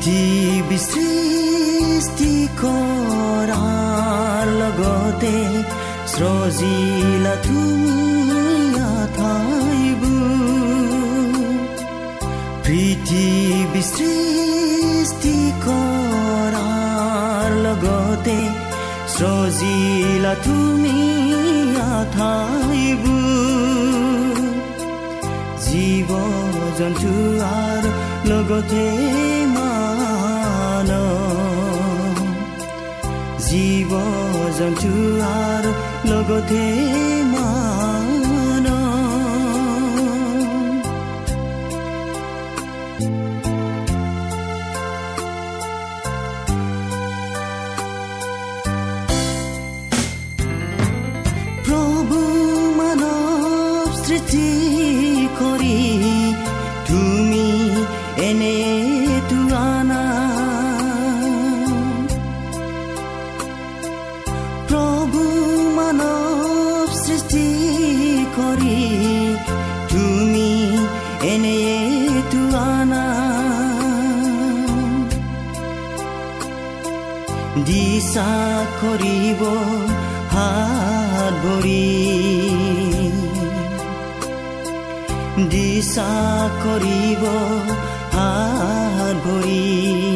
পৃথিৱী সৃষ্টি কৰাৰ লগতে সজিলা তুমি ঠাইবোৰ। পৃথিৱী সৃষ্টি কৰাৰ লগতে সজিলা তুমি ঠাইবোৰ। জীৱ জন্তু আৰু লগতে মান জীৱ জন্তু আৰু লগতে দিশা কৰিব হাত ভৰি। দিশা কৰিব হাত ভৰি।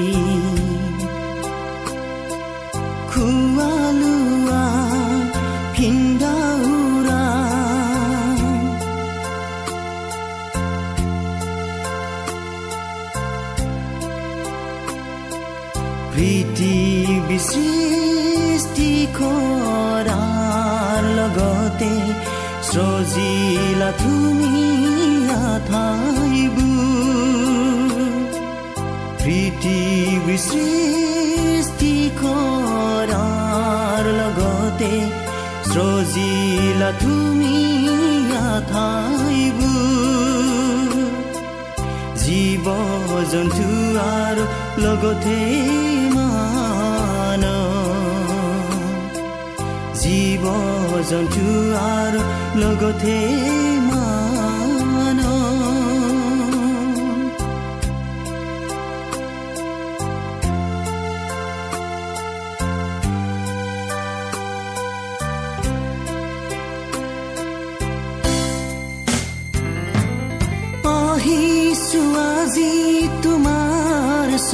ঠাইবোৰ জীৱ জন্তু আৰু লগতে মান জীৱ জন্তু আৰু লগতে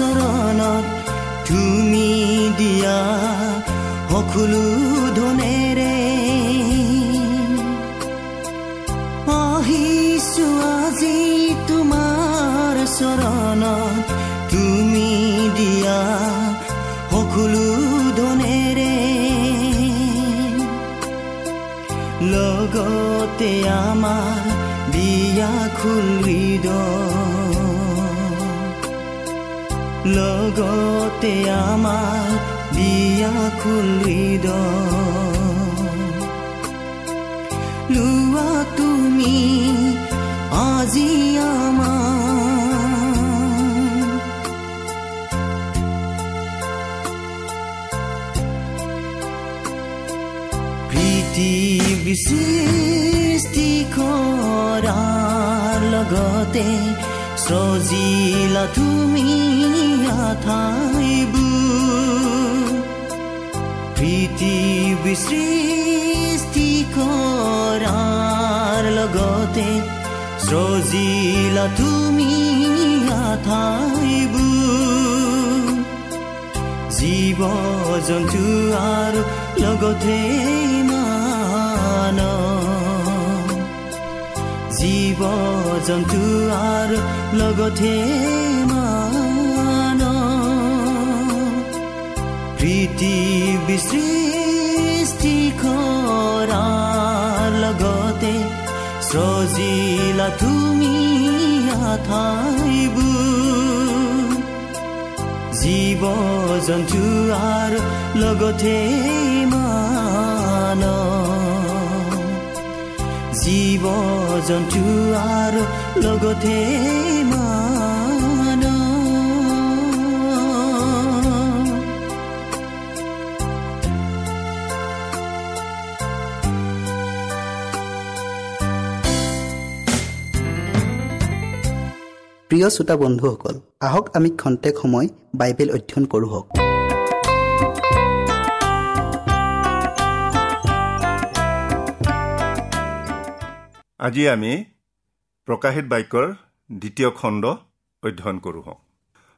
চৰণত তুমি দিয়া সকলো ধনেৰে। আহিছো আজি তোমাৰ চৰণত তুমি দিয়া সকলো ধনেৰে। লগতে আমাৰ বিয়া খুলিদ লগতে আমাৰ বিয়া খুলিদ লোৱা তুমি আজি আমাৰ। পৃথিৱী সৃষ্টি কৰাৰ লগতে সজিলা তুমি প্ৰীতি কৰাৰ লগতে সজিলা তুমি আঠাইবোৰ জীৱ জন্তু আৰু লগতে মান জীৱ জন্তু আৰু লগতে মান পৃথিৱী সৃষ্টি কৰাৰ লগতে সজিলা তুমি জীৱ জন্তু আৰু লগতে মান জীৱ জন্তু আৰু লগতে মান প্ৰিয় শ্ৰোতা বন্ধুসকল আহক আমি খন্তেক সময় বাইবেল অধ্যয়ন কৰোঁ হওক। আজি আমি প্ৰকাশিত বাক্যৰ দ্বিতীয় খণ্ড অধ্যয়ন কৰোঁ।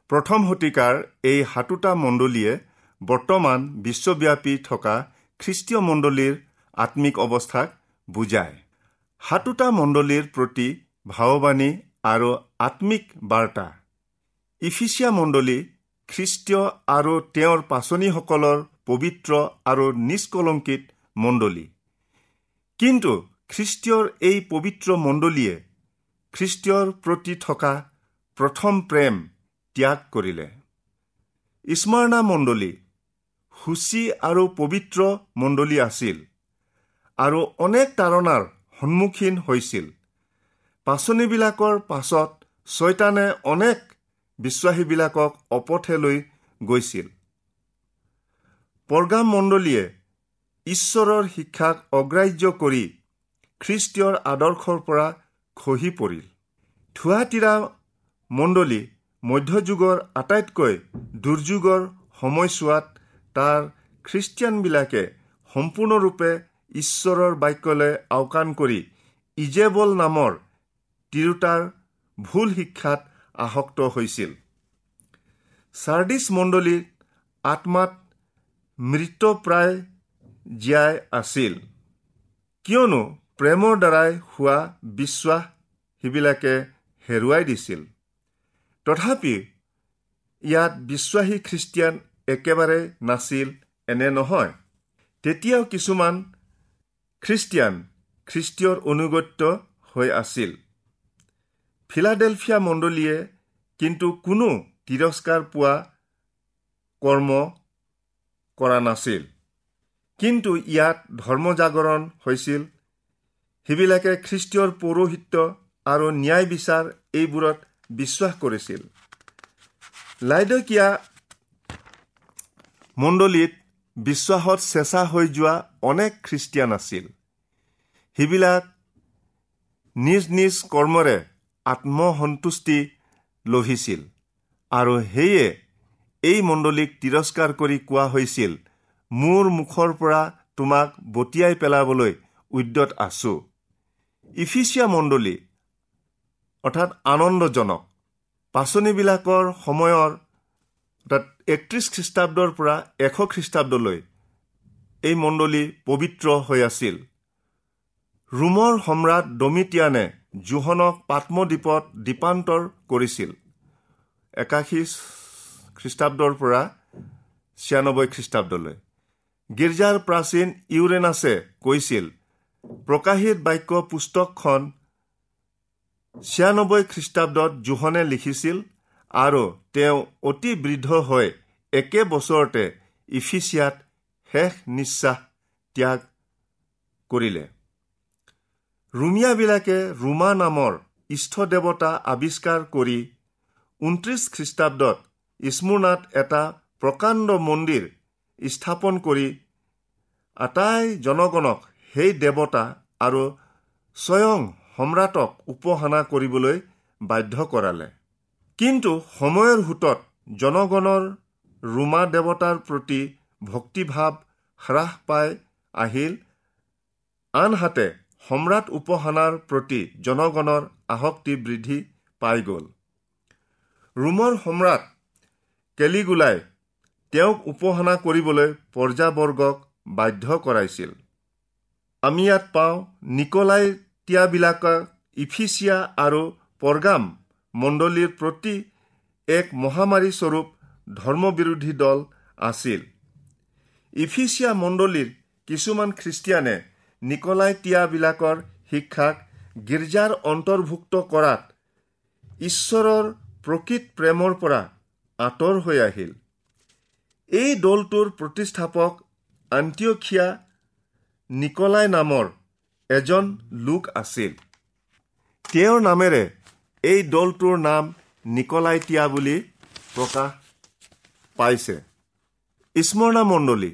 প্ৰথম শতিকাৰ এই সাতোটা মণ্ডলীয়ে বৰ্তমান বিশ্বব্যাপী থকা খ্ৰীষ্টীয় মণ্ডলীৰ আত্মিক অৱস্থাক বুজায়। সাতোটা মণ্ডলীৰ প্ৰতি ভাৱবাণী আৰু আত্মিক বাৰ্তা। ইফিচিয়া মণ্ডলী খ্ৰীষ্টীয় আৰু তেওঁৰ পাচনীসকলৰ পবিত্ৰ আৰু নিষ্কলংকিত মণ্ডলী। কিন্তু খ্ৰীষ্টীয়ৰ এই পবিত্ৰ মণ্ডলীয়ে খ্ৰীষ্টীয়ৰ প্ৰতি থকা প্ৰথম প্ৰেম ত্যাগ কৰিলে। স্মৰণা মণ্ডলী সূচী আৰু পবিত্ৰ মণ্ডলী আছিল আৰু অনেক তাৰণাৰ সন্মুখীন হৈছিল। পাচনিবিলাকৰ পাছত ছয়তানে অনেক বিশ্বাসীবিলাকক অপথে লৈ গৈছিল। পৰ্গাম মণ্ডলীয়ে ঈশ্বৰৰ শিক্ষাক অগ্ৰাহ্য কৰি খ্ৰীষ্টীয়ৰ আদৰ্শৰ পৰা খহি পৰিল। থুৱাতিৰা মণ্ডলী মধ্যযুগৰ আটাইতকৈ দুৰ্যোগৰ সময়ছোৱাত তাৰ খ্ৰীষ্টিয়ানবিলাকে সম্পূৰ্ণৰূপে ঈশ্বৰৰ বাক্যলৈ আওকাণ কৰি ইজেবল নামৰ তিৰোতাৰ ভুল শিক্ষাত আসক্ত হৈছিল। চাৰ্ডিছ মণ্ডলীৰ আত্মাত মৃতপ্ৰায় জীয়াই আছিল। কিয়নো প্ৰেমৰ দ্বাৰাই হোৱা বিশ্বাস সিবিলাকে হেৰুৱাই দিছিল। তথাপি ইয়াত বিশ্বাসী খ্ৰীষ্টিয়ান একেবাৰে নাছিল এনে নহয়। তেতিয়াও কিছুমান খ্ৰীষ্টিয়ান খ্ৰীষ্টীয়ৰ অনুগত্য হৈ আছিল। ফিলাডেলফিয়া মণ্ডলীয়ে কিন্তু কোনো তিৰস্কাৰ পোৱা কৰ্ম কৰা নাছিল। কিন্তু ইয়াত ধৰ্মজাগৰণ হৈছিল সেইবিলাকে খ্ৰীষ্টীয়ৰ পৌৰোহিত্য আৰু ন্যায় বিচাৰ এইবোৰত বিশ্বাস কৰিছিল। লাইদকীয়া মণ্ডলীত বিশ্বাসত চেঁচা হৈ যোৱা অনেক খ্ৰীষ্টিয়ান আছিল। সেইবিলাক নিজ নিজ কৰ্মৰে আত্মসন্তুষ্টি লভিছিল আৰু সেয়ে এই মণ্ডলীক তিৰস্কাৰ কৰি কোৱা হৈছিল মোৰ মুখৰ পৰা তোমাক বটিয়াই পেলাবলৈ উদ্যত আছো। ইফিচিয়া মণ্ডলী অৰ্থাৎ আনন্দজনক পাচনিবিলাকৰ সময়ৰ অৰ্থাৎ একত্ৰিছ খ্ৰীষ্টাব্দৰ পৰা এশ খ্ৰীষ্টাব্দলৈ এই মণ্ডলী পবিত্ৰ হৈ আছিল। ৰোমৰ সম্ৰাট ডমিটিয়ানে জোহনক পাত্মদ্বীপত দ্বীপান্তৰ কৰিছিল। একাশী খ্ৰীষ্টাব্দৰ পৰা ছিয়ানব্বৈ খ্ৰীষ্টাব্দলৈ। গীৰ্জাৰ প্ৰাচীন ইউৰেনাছে কৈছিল প্ৰকাশিত বাক্য পুস্তকখন ছিয়ানব্বৈ খ্ৰীষ্টাব্দত জোহনে লিখিছিল আৰু তেওঁ অতি বৃদ্ধ হৈ একে বছৰতে ইফিচিয়াত শেষ নিশ্বাস ত্যাগ কৰিলে। ৰুমিয়াবিলাকে ৰোমা নামৰ ইষ্ট দেৱতা আৱিষ্কাৰ কৰি ঊনত্ৰিছ খ্ৰীষ্টাব্দত স্মুৰ্ণাত এটা প্ৰকাণ্ড মন্দিৰ স্থাপন কৰি আটাই জনগণক সেই দেৱতা আৰু স্বয়ং সম্ৰাটক উপাসনা কৰিবলৈ বাধ্য কৰালে। কিন্তু সময়ৰ সোঁতত জনগণৰ ৰোমা দেৱতাৰ প্ৰতি ভক্তিভাৱ হ্ৰাস পাই আহিল। আনহাতে সম্ৰাট উপাসনাৰ প্ৰতি জনগণৰ আসক্তি বৃদ্ধি পাই গ'ল। ৰোমৰ সম্ৰাট কেলিগুলাই তেওঁক উপাসনা কৰিবলৈ পৰ্যাবৰ্গক বাধ্য কৰাইছিল। আমি ইয়াত পাওঁ নিকলাই তিয়াবিলাকক ইফিচিয়া আৰু পৰগাম মণ্ডলীৰ প্ৰতি এক মহামাৰী স্বৰূপ ধৰ্মবিৰোধী দল আছিল। ইফিচিয়া মণ্ডলীৰ কিছুমান খ্ৰীষ্টিয়ানে নিকলাই তিয়াবিলাকৰ শিক্ষাক গীৰ্জাৰ অন্তৰ্ভুক্ত কৰাত ঈশ্বৰৰ প্ৰকৃত প্ৰেমৰ পৰা আঁতৰ হৈ আহিল। এই দলটোৰ প্ৰতিষ্ঠাপক আন্তিয়খিয়া নিকলাই নামৰ এজন লোক আছিল। তেওঁৰ নামেৰে এই দলটোৰ নাম নিকলাই তিয়া বুলি প্ৰকাশ পাইছে। স্মৰণা মণ্ডলী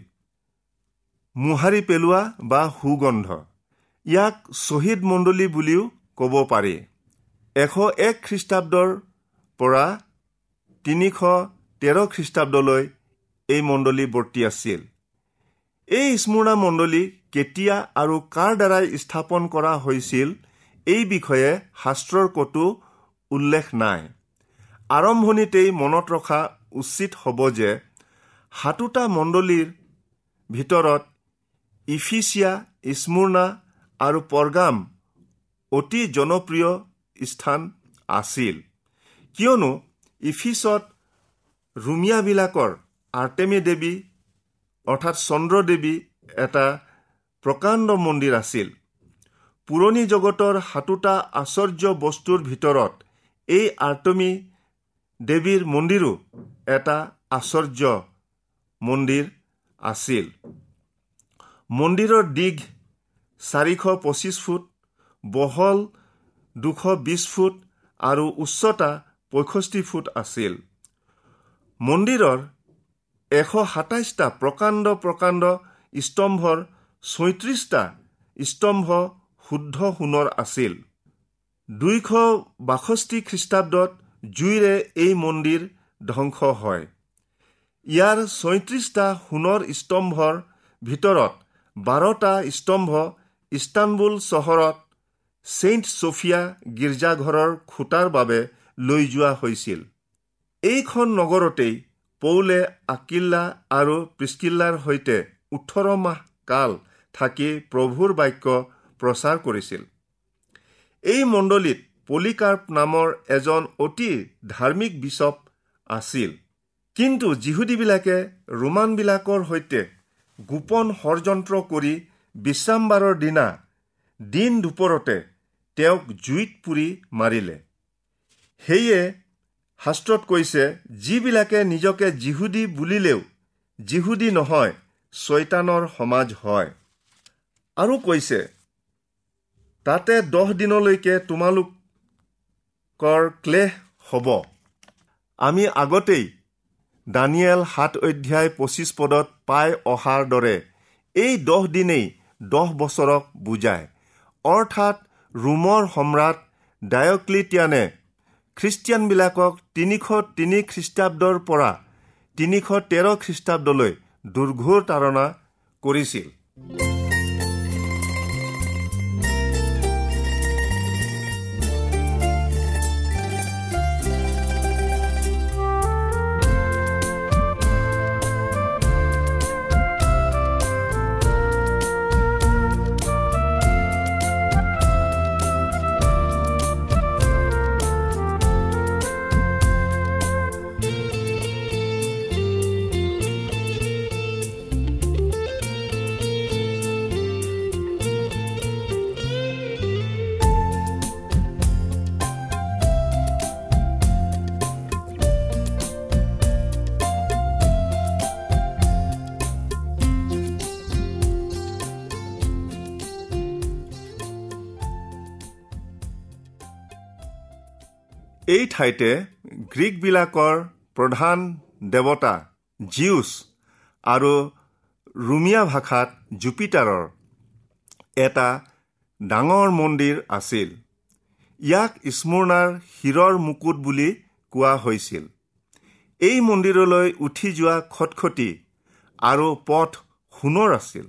মোহাৰি পেলোৱা বা সুগন্ধ ইয়াক শ্বহীদ মণ্ডলী বুলিও ক'ব পাৰি। এশ এক খ্ৰীষ্টাব্দৰ পৰা তিনিশ তেৰ খ্ৰীষ্টাব্দলৈ এই মণ্ডলী বৰ্তি আছিল। এই স্মৰণা মণ্ডলী কেতিয়া আৰু কাৰ দ্বাৰাই স্থাপন কৰা হৈছিল এই বিষয়ে শাস্ত্ৰৰ ক'তো উল্লেখ নাই। আৰম্ভণিতেই মনত ৰখা উচিত হ'ব যে সাতোটা মণ্ডলীৰ ভিতৰত ইফিচিয়া স্মুৰ্ণা আৰু পৰগাম অতি জনপ্ৰিয় স্থান আছিল। কিয়নো ইফিছত ৰুমিয়াবিলাকৰ আৰ্টেমী দেৱী অৰ্থাৎ চন্দ্ৰদেৱী এটা প্ৰকাণ্ড মন্দিৰ আছিল। পুৰণি জগতৰ সাতোটা আশ্চৰ্য বস্তুৰ ভিতৰত এই আৰ্টমী দেৱীৰ মন্দিৰো এটা আশ্চৰ্য মন্দিৰ আছিল। মন্দিৰৰ দিগ চাৰিশ পঁচিছ ফুট বহল দুশ বিছ ফুট আৰু উচ্চতা পঁয়ষষ্ঠি ফুট আছিল। মন্দিৰৰ এশ সাতাইছটা প্ৰকাণ্ড প্ৰকাণ্ড স্তম্ভৰ ছয়ত্ৰিছটা স্তম্ভ শুদ্ধ সোণৰ আছিল। দুইশ বাষষ্ঠি খ্ৰীষ্টাব্দত জুইৰে এই মন্দিৰ ধ্বংস হয়। ইয়াৰ ছয়ত্ৰিছটা সোণৰ স্তম্ভৰ ভিতৰত বাৰটা স্তম্ভ ইস্তানবুল চহৰত ছেইণ্ট ছফিয়া গীৰ্জাঘৰৰ খুটাৰ বাবে লৈ যোৱা হৈছিল। এইখন নগৰতেই পৌলে আকিল্লা আৰু প্ৰিস্কিল্লাৰ সৈতে ওঠৰ মাহ কাল থাকি প্ৰভুৰ বাক্য প্ৰচাৰ কৰিছিল। এই মণ্ডলীত পলিকাৰ্প নামৰ এজন অতি ধাৰ্মিক বিচপ আছিল। কিন্তু যিহুদীবিলাকে ৰোমানবিলাকৰ সৈতে গোপন ষড়যন্ত্ৰ কৰি বিশ্ৰামবাৰৰ দিনা দিন দুপৰতে তেওঁক জুইত পুৰি মাৰিলে। সেয়ে শাস্ত্ৰত কৈছে যিবিলাকে নিজকে যিহুদী বুলিলেও যিহুদী নহয় ছয়তানৰ সমাজ হয়। আৰু কৈছে তাতে দহ দিনলৈকে তোমালোকৰ ক্লেশ হ'ব। আমি আগতেই দানিয়েল সাত অধ্যায় পঁচিছ পদত পাই অহাৰ দৰে এই দহ দিনেই দহ বছৰক বুজায়। অৰ্থাৎ ৰোমৰ সম্ৰাট ডায়ক্লিটিয়ানে খ্ৰীষ্টিয়ানবিলাকক তিনিশ তিনি খ্ৰীষ্টাব্দৰ পৰা তিনিশ তেৰ খ্ৰীষ্টাব্দলৈ দুৰ্ঘোৰ তাৰণা কৰিছিল। এই ঠাইতে গ্ৰীকবিলাকৰ প্ৰধান দেৱতা জিউছ আৰু ৰুমিয়া ভাষাত জুপিটাৰৰ এটা ডাঙৰ মন্দিৰ আছিল। ইয়াক স্মৰণাৰ শিৰৰ মুকুট বুলি কোৱা হৈছিল। এই মন্দিৰলৈ উঠি যোৱা খটখটি আৰু পথ সোণৰ আছিল।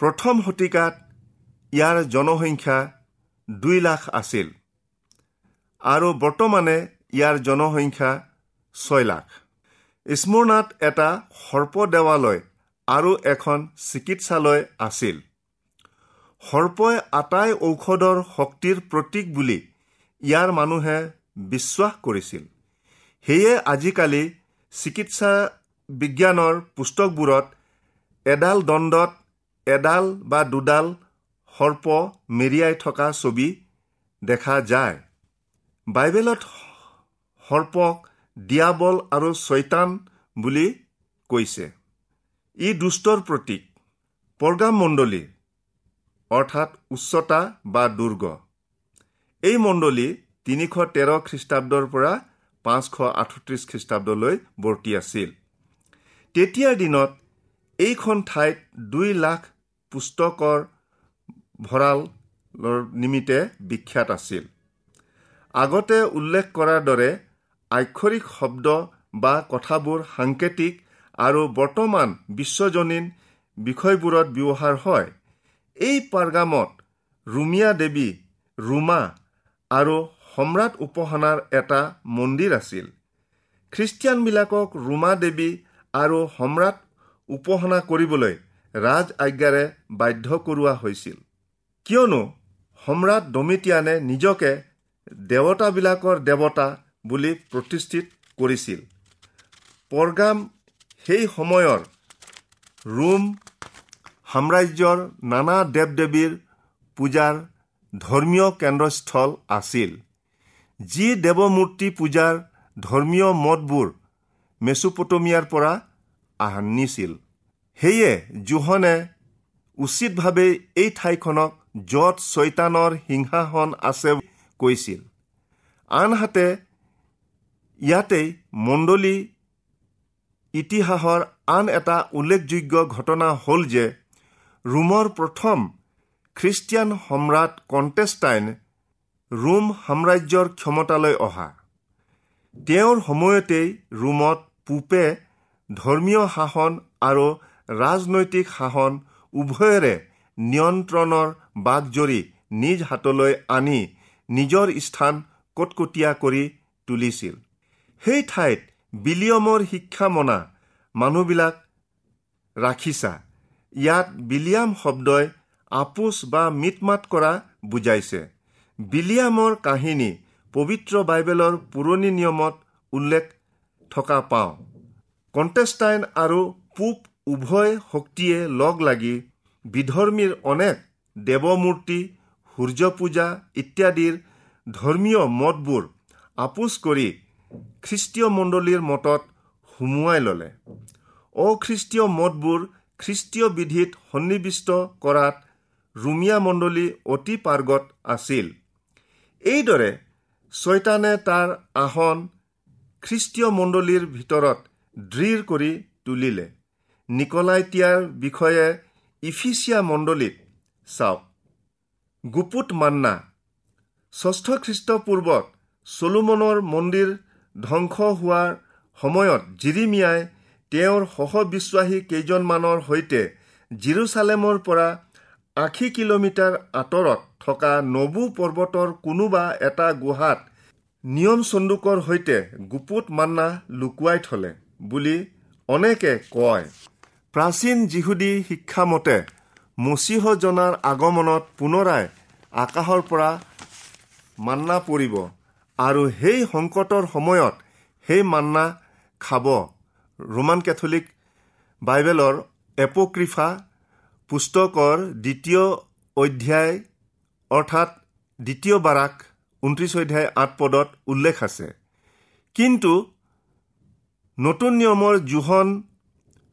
প্ৰথম শতিকাত ইয়াৰ জনসংখ্যা দুই লাখ আছিল। আৰু বৰ্তমানে ইয়াৰ জনসংখ্যা ছয় লাখ। স্মৰণাত এটা সৰ্প দেৱালয় আৰু এখন চিকিৎসালয় আছিল। সৰ্পই আটাই ঔষধৰ শক্তিৰ প্ৰতীক বুলি ইয়াৰ মানুহে বিশ্বাস কৰিছিল। সেয়ে আজিকালি চিকিৎসা বিজ্ঞানৰ পুস্তকবোৰত এডাল দণ্ডত এডাল বা দুডাল সৰ্প মেৰিয়াই থকা ছবি দেখা যায়। বাইবেলত সৰ্পক দিয়াবল আৰু চৈতান বুলি কৈছে। ই দুষ্টৰ প্ৰতীক পৰগাম মণ্ডলী অৰ্থাৎ উচ্চতা বা দুৰ্গ। এই মণ্ডলী তিনিশ তেৰ খ্ৰীষ্টাব্দৰ পৰা পাঁচশ আঠত্ৰিছ খ্ৰীষ্টাব্দলৈ বৰ্তি আছিল। তেতিয়াৰ দিনত এইখন ঠাইত দুই লাখ পুস্তকৰ ভঁৰালৰ নিমিত্তে বিখ্যাত আছিল। আগতে উল্লেখ কৰাৰ দৰে আক্ষৰিক শব্দ বা কথাবোৰ সাংকেতিক আৰু বৰ্তমান বিশ্বজনীন বিষয়বোৰত ব্যৱহাৰ হয়। এই পাৰগামত ৰুমিয়া দেৱী ৰুমা আৰু সম্ৰাট উপাসনাৰ এটা মন্দিৰ আছিল। খ্ৰীষ্টিয়ানবিলাকক ৰুমা দেৱী আৰু সম্ৰাট উপাসনা কৰিবলৈ ৰাজ আজ্ঞাৰে বাধ্য কৰোৱা হৈছিল। কিয়নো সম্ৰাট ডমিটিয়ানে নিজকে দেৱতাবিলাকৰ দেৱতা বুলি প্ৰতিষ্ঠিত কৰিছিল। পৰগাম সেই সময়ৰ ৰোম সাম্ৰাজ্যৰ নানা দেৱ দেৱীৰ পূজাৰ ধৰ্মীয় কেন্দ্ৰস্থল আছিল। যি দেৱমূৰ্তি পূজাৰ ধৰ্মীয় মতবোৰ মেচুপটমিয়াৰ পৰা আনিছিল সেয়ে জোহনে উচিতভাৱে এই ঠাইখনক য'ত চৈতানৰ সিংহাসন আছে কৈছিল। আনহাতে ইয়াতেই মণ্ডলী ইতিহাসৰ আন এটা উল্লেখযোগ্য ঘটনা হ'ল যে ৰোমৰ প্ৰথম খ্ৰীষ্টিয়ান সম্ৰাট কণ্টেষ্টাইন ৰোম সাম্ৰাজ্যৰ ক্ষমতালৈ অহা। তেওঁৰ সময়তেই ৰোমত পূপে ধৰ্মীয় শাসন আৰু ৰাজনৈতিক শাসন উভয়ৰে নিয়ন্ত্ৰণৰ বাঘজৰি নিজ হাতলৈ আনি নিজৰ স্থান কটকটীয়া কৰি তুলিছিল। সেই ঠাইত বিলিয়মৰ শিক্ষা মনা মানুহবিলাক ৰাখিছা। ইয়াত বিলিয়াম শব্দই আপোচ বা মিটমাত কৰা বুজাইছে। বিলিয়ামৰ কাহিনী পবিত্ৰ বাইবেলৰ পুৰণি নিয়মত উল্লেখ থকা পাওঁ। কণ্টেষ্টাইন আৰু পূব উভয় শক্তিয়ে লগ লাগি বিধৰ্মীৰ অনেক দেৱমূৰ্তি সূৰ্য পূজা ইত্যাদিৰ ধৰ্মীয় মতবোৰ আপোচ কৰি খ্ৰীষ্টীয় মণ্ডলীৰ মতত সুমুৱাই ল'লে। অখ্ৰীষ্টীয় মতবোৰ খ্ৰীষ্টীয় বিধিত সন্নিৱিষ্ট কৰাত ৰুমিয়া মণ্ডলী অতি পাৰ্গত আছিল। এইদৰে ছয়তানে তাৰ আসন খ্ৰীষ্টীয় মণ্ডলীৰ ভিতৰত দৃঢ় কৰি তুলিলে। নিকলাইতিয়াৰ বিষয়ে ইফিচিয়া মণ্ডলীত চাওক। গুপুত মান্না। ষষ্ঠ খ্ৰীষ্টপূৰ্বত চলোমনৰ মন্দিৰ ধ্বংস হোৱাৰ সময়ত জিৰিমিয়াই তেওঁৰ সহবিশ্বাসী কেইজনমানৰ সৈতে জিৰচালেমৰ পৰা আশী কিলোমিটাৰ আঁতৰত থকা নবু পৰ্বতৰ কোনোবা এটা গুহাত নিয়ম চন্দুকৰ সৈতে গুপুত মান্না লুকুৱাই থলে বুলি অনেকে কয়। প্ৰাচীন যিহুদী শিক্ষামতে মচীহজনাৰ আগমনত পুনৰাই আকাশৰ পৰা মান্না পৰিব আৰু সেই সংকটৰ সময়ত সেই মান্না খাব। ৰোমান কেথলিক বাইবেলৰ এপক্ৰিফা পুস্তকৰ দ্বিতীয় অধ্যায় অৰ্থাৎ দ্বিতীয় বাৰাক ঊনত্ৰিছ অধ্যায় আঠ পদত উল্লেখ আছে। কিন্তু নতুন নিয়মৰ জোহন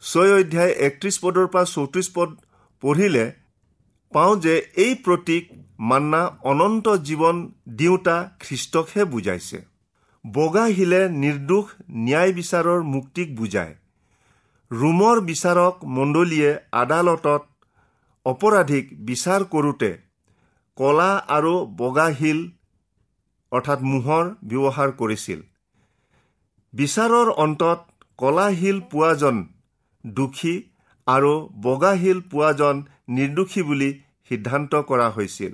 ছয় অধ্যায় একত্ৰিছ পদৰ পৰা চৌত্ৰিছ পদ পঢ়িলে পাওঁ যে এই প্ৰতীক মান্না অনন্ত জীৱন দিওঁতা খ্ৰীষ্টকহে বুজাইছে। বগা শিলে নিৰ্দোষ ন্যায় বিচাৰৰ মুক্তিক বুজায়। ৰোমৰ বিচাৰক মণ্ডলীয়ে আদালতত অপৰাধীক বিচাৰ কৰোঁতে কলা আৰু বগা শিল অৰ্থাৎ মোহৰ ব্যৱহাৰ কৰিছিল। বিচাৰৰ অন্তত কলা শিল পোৱাজন দোষী আৰু বগা শিল পোৱাজন নিৰ্দোষী বুলি সিদ্ধান্ত কৰা হৈছিল।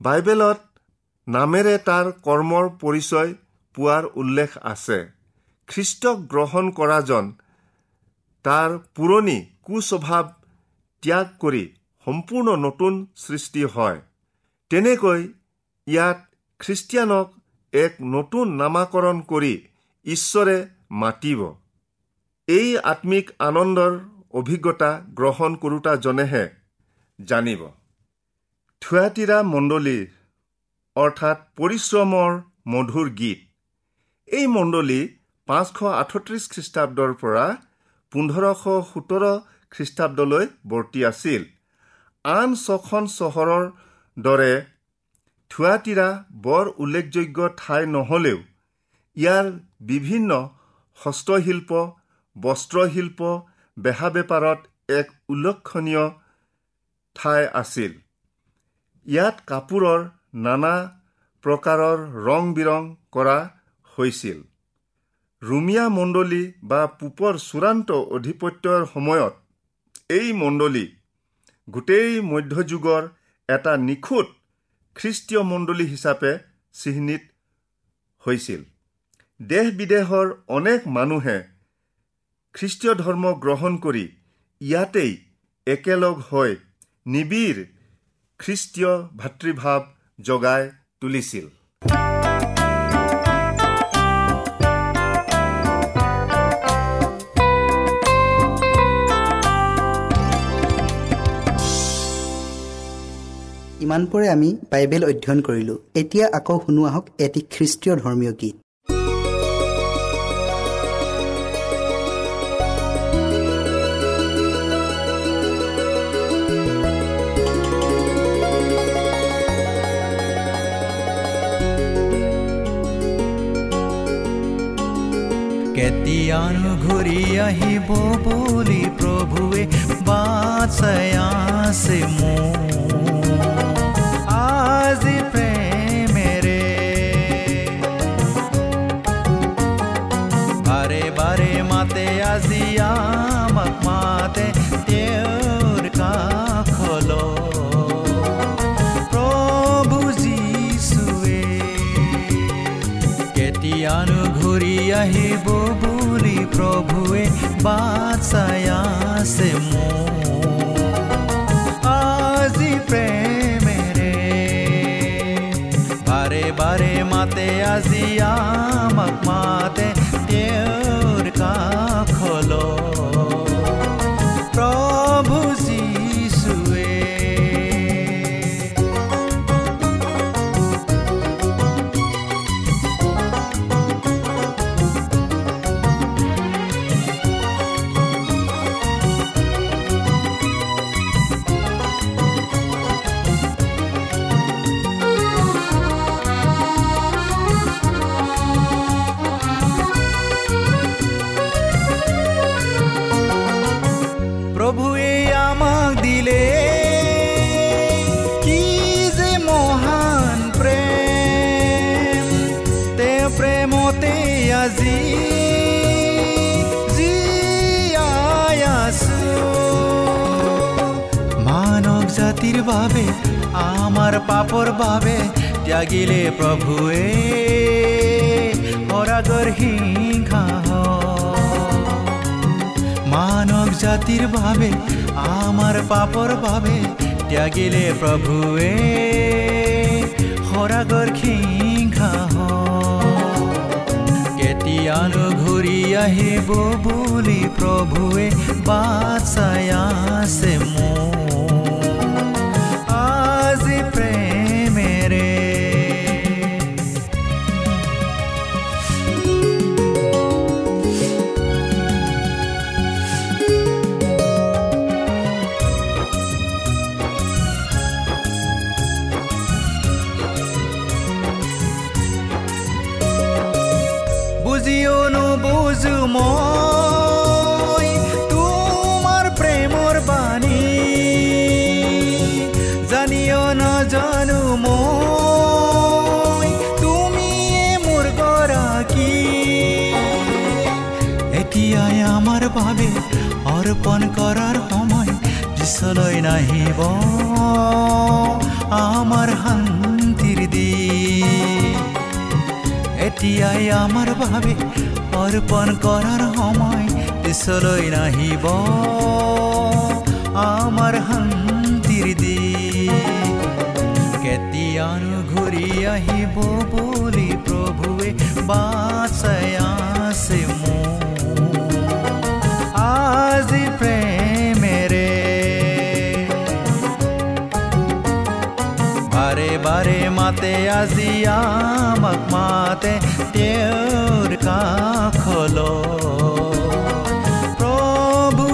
বাইবেলত নামেৰে তাৰ কৰ্মৰ পৰিচয় পোৱাৰ উল্লেখ আছে। খ্ৰীষ্টক গ্ৰহণ কৰাজন তাৰ পুৰণি কুস্বভাৱ ত্যাগ কৰি সম্পূৰ্ণ নতুন সৃষ্টি হয়। তেনেকৈ ইয়াত খ্ৰীষ্টিয়ানক এক নতুন নামাকৰণ কৰি ঈশ্বৰে মাতিব। এই আত্মিক আনন্দৰ অভিজ্ঞতা গ্ৰহণ কৰোতাজনেহে জানিব। থুৱাতিৰা মণ্ডলীৰ অৰ্থাৎ পৰিশ্ৰমৰ মধুৰ গীত। এই মণ্ডলী পাঁচশ আঠত্ৰিছ খ্ৰীষ্টাব্দৰ পৰা পোন্ধৰশ সোতৰ খ্ৰীষ্টাব্দলৈ বৰ্তি আছিল। আন ছখন চহৰৰ দৰে থুৱাতিৰা বৰ উল্লেখযোগ্য ঠাই নহ'লেও ইয়াৰ বিভিন্ন হস্তশিল্প বস্ত্ৰশিল্প বেহা বেপাৰত এক উল্লেখনীয় ঠাই আছিল। ইয়াত কাপোৰৰ নানা প্ৰকাৰৰ ৰং বিৰং কৰা হৈছিল। ৰুমিয়া মণ্ডলী বা পূপৰ চূড়ান্ত অধিপত্যৰ সময়ত এই মণ্ডলী গোটেই মধ্যযুগৰ এটা নিখুঁত খ্ৰীষ্টীয় মণ্ডলী হিচাপে চিহ্নিত হৈছিল। দেশ বিদেশৰ অনেক মানুহে খ্ৰীষ্টীয় ধৰ্ম গ্ৰহণ কৰি ইয়াতেই একেলগ হৈ নিবিড় খ্ৰীষ্টীয় ভাতৃভাৱ জগাই তুলিছিল। ইমানপৰে আমি বাইবেল অধ্যয়ন কৰিলোঁ। এতিয়া আকৌ শুনো আহক এটি খ্ৰীষ্টীয় ধৰ্মীয় গীত। কেতিয়ানো ঘূৰি আহিব বুলি প্ৰভুৱে আছে মোৰ। আজি প্ৰেমেৰে बासयासे मो आजी प्रेमे रे। बारे बारे माते आजिया मक माते मा বাবে আমাৰ পাপৰ বাবে ত্যাগিলে প্ৰভুৱে পৰাগৰ সিংহা মানৱ জাতিৰ বাবে আমাৰ পাপৰ বাবে ত্যাগিলে প্ৰভুৱে সৰাগৰ সিংহা কেতিয়ানো ঘূৰি আহিব বুলি প্ৰভুৱে বাট চাই আছে মোৰ। অৰ্পণ কৰাৰ সময় পিছলৈ নাহিব। আমাৰ শান্তিৰ দি এতিয়াই আমাৰ বাবে অৰ্পণ কৰাৰ সময় পিছলৈ নাহিব। আমাৰ শান্তিৰ দি কেতিয়ানো ঘূৰি আহিব বুলি প্ৰভুৱে বাচাই আছে মোক মাতে আজি আমাক মাতে তেওঁৰ কাষল প্ৰভু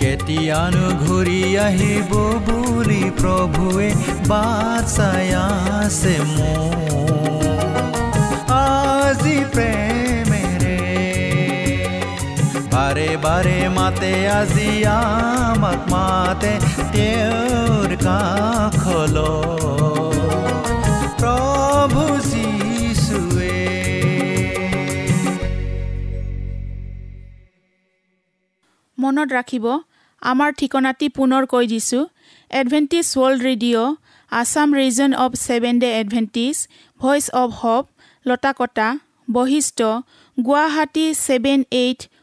কেতিয়ানো ঘূৰি আহিব বুলি প্ৰভুৱে বাট চাই আছে মোক বাৰে বাৰে মাতে আজি আমাক মাতে তেওঁৰ কাষল প্ৰভু যিচুৱে মনত ৰাখিব আমাৰ ঠিকনাটি পুনৰ কৈ দিছোঁ। Adventist World Radio' Assam region of seven day Adventist voice of hope Latakata Basistha Guwahati seven eight